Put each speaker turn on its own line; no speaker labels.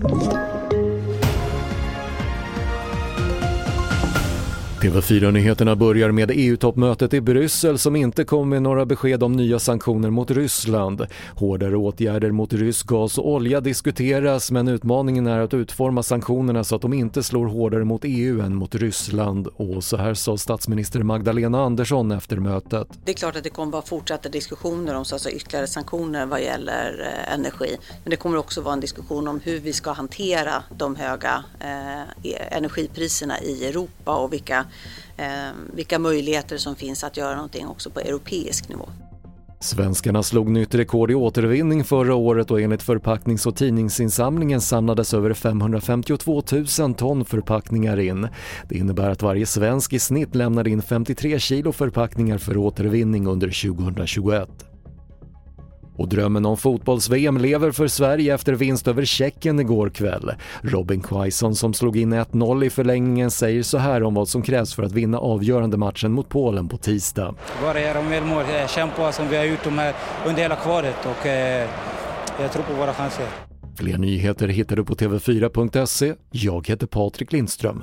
you TV4-nyheterna börjar med EU-toppmötet i Bryssel som inte kom med några besked om nya sanktioner mot Ryssland. Hårdare åtgärder mot rysk gas och olja diskuteras men utmaningen är att utforma sanktionerna så att de inte slår hårdare mot EU än mot Ryssland. Och så här sa statsminister Magdalena Andersson efter mötet.
Det är klart att det kommer vara fortsatta diskussioner om så alltså ytterligare sanktioner vad gäller eh, energi. Men det kommer också vara en diskussion om hur vi ska hantera de höga eh, e-, energipriserna i Europa och vilka eh, vilka möjligheter som finns att göra någonting också på europeisk nivå.
Svenskarna slog nytt rekord i återvinning förra året och enligt förpacknings och tidningsinsamlingen samlades över 552 000 ton förpackningar in. Det innebär att varje svensk i snitt lämnade in 53 kilo förpackningar för återvinning under 2021. Och drömmen om fotbolls-VM lever för Sverige efter vinst över Tjeckien igår kväll. Robin Quaison som slog in 1-0 i förlängningen säger så här om vad som krävs för att vinna avgörande matchen mot Polen på tisdag.
Bara göra mer mål, kämpa som vi har gjort under hela kvalet och eh, jag tror på våra chanser.
Fler nyheter hittar du på TV4.se. Jag heter Patrik Lindström.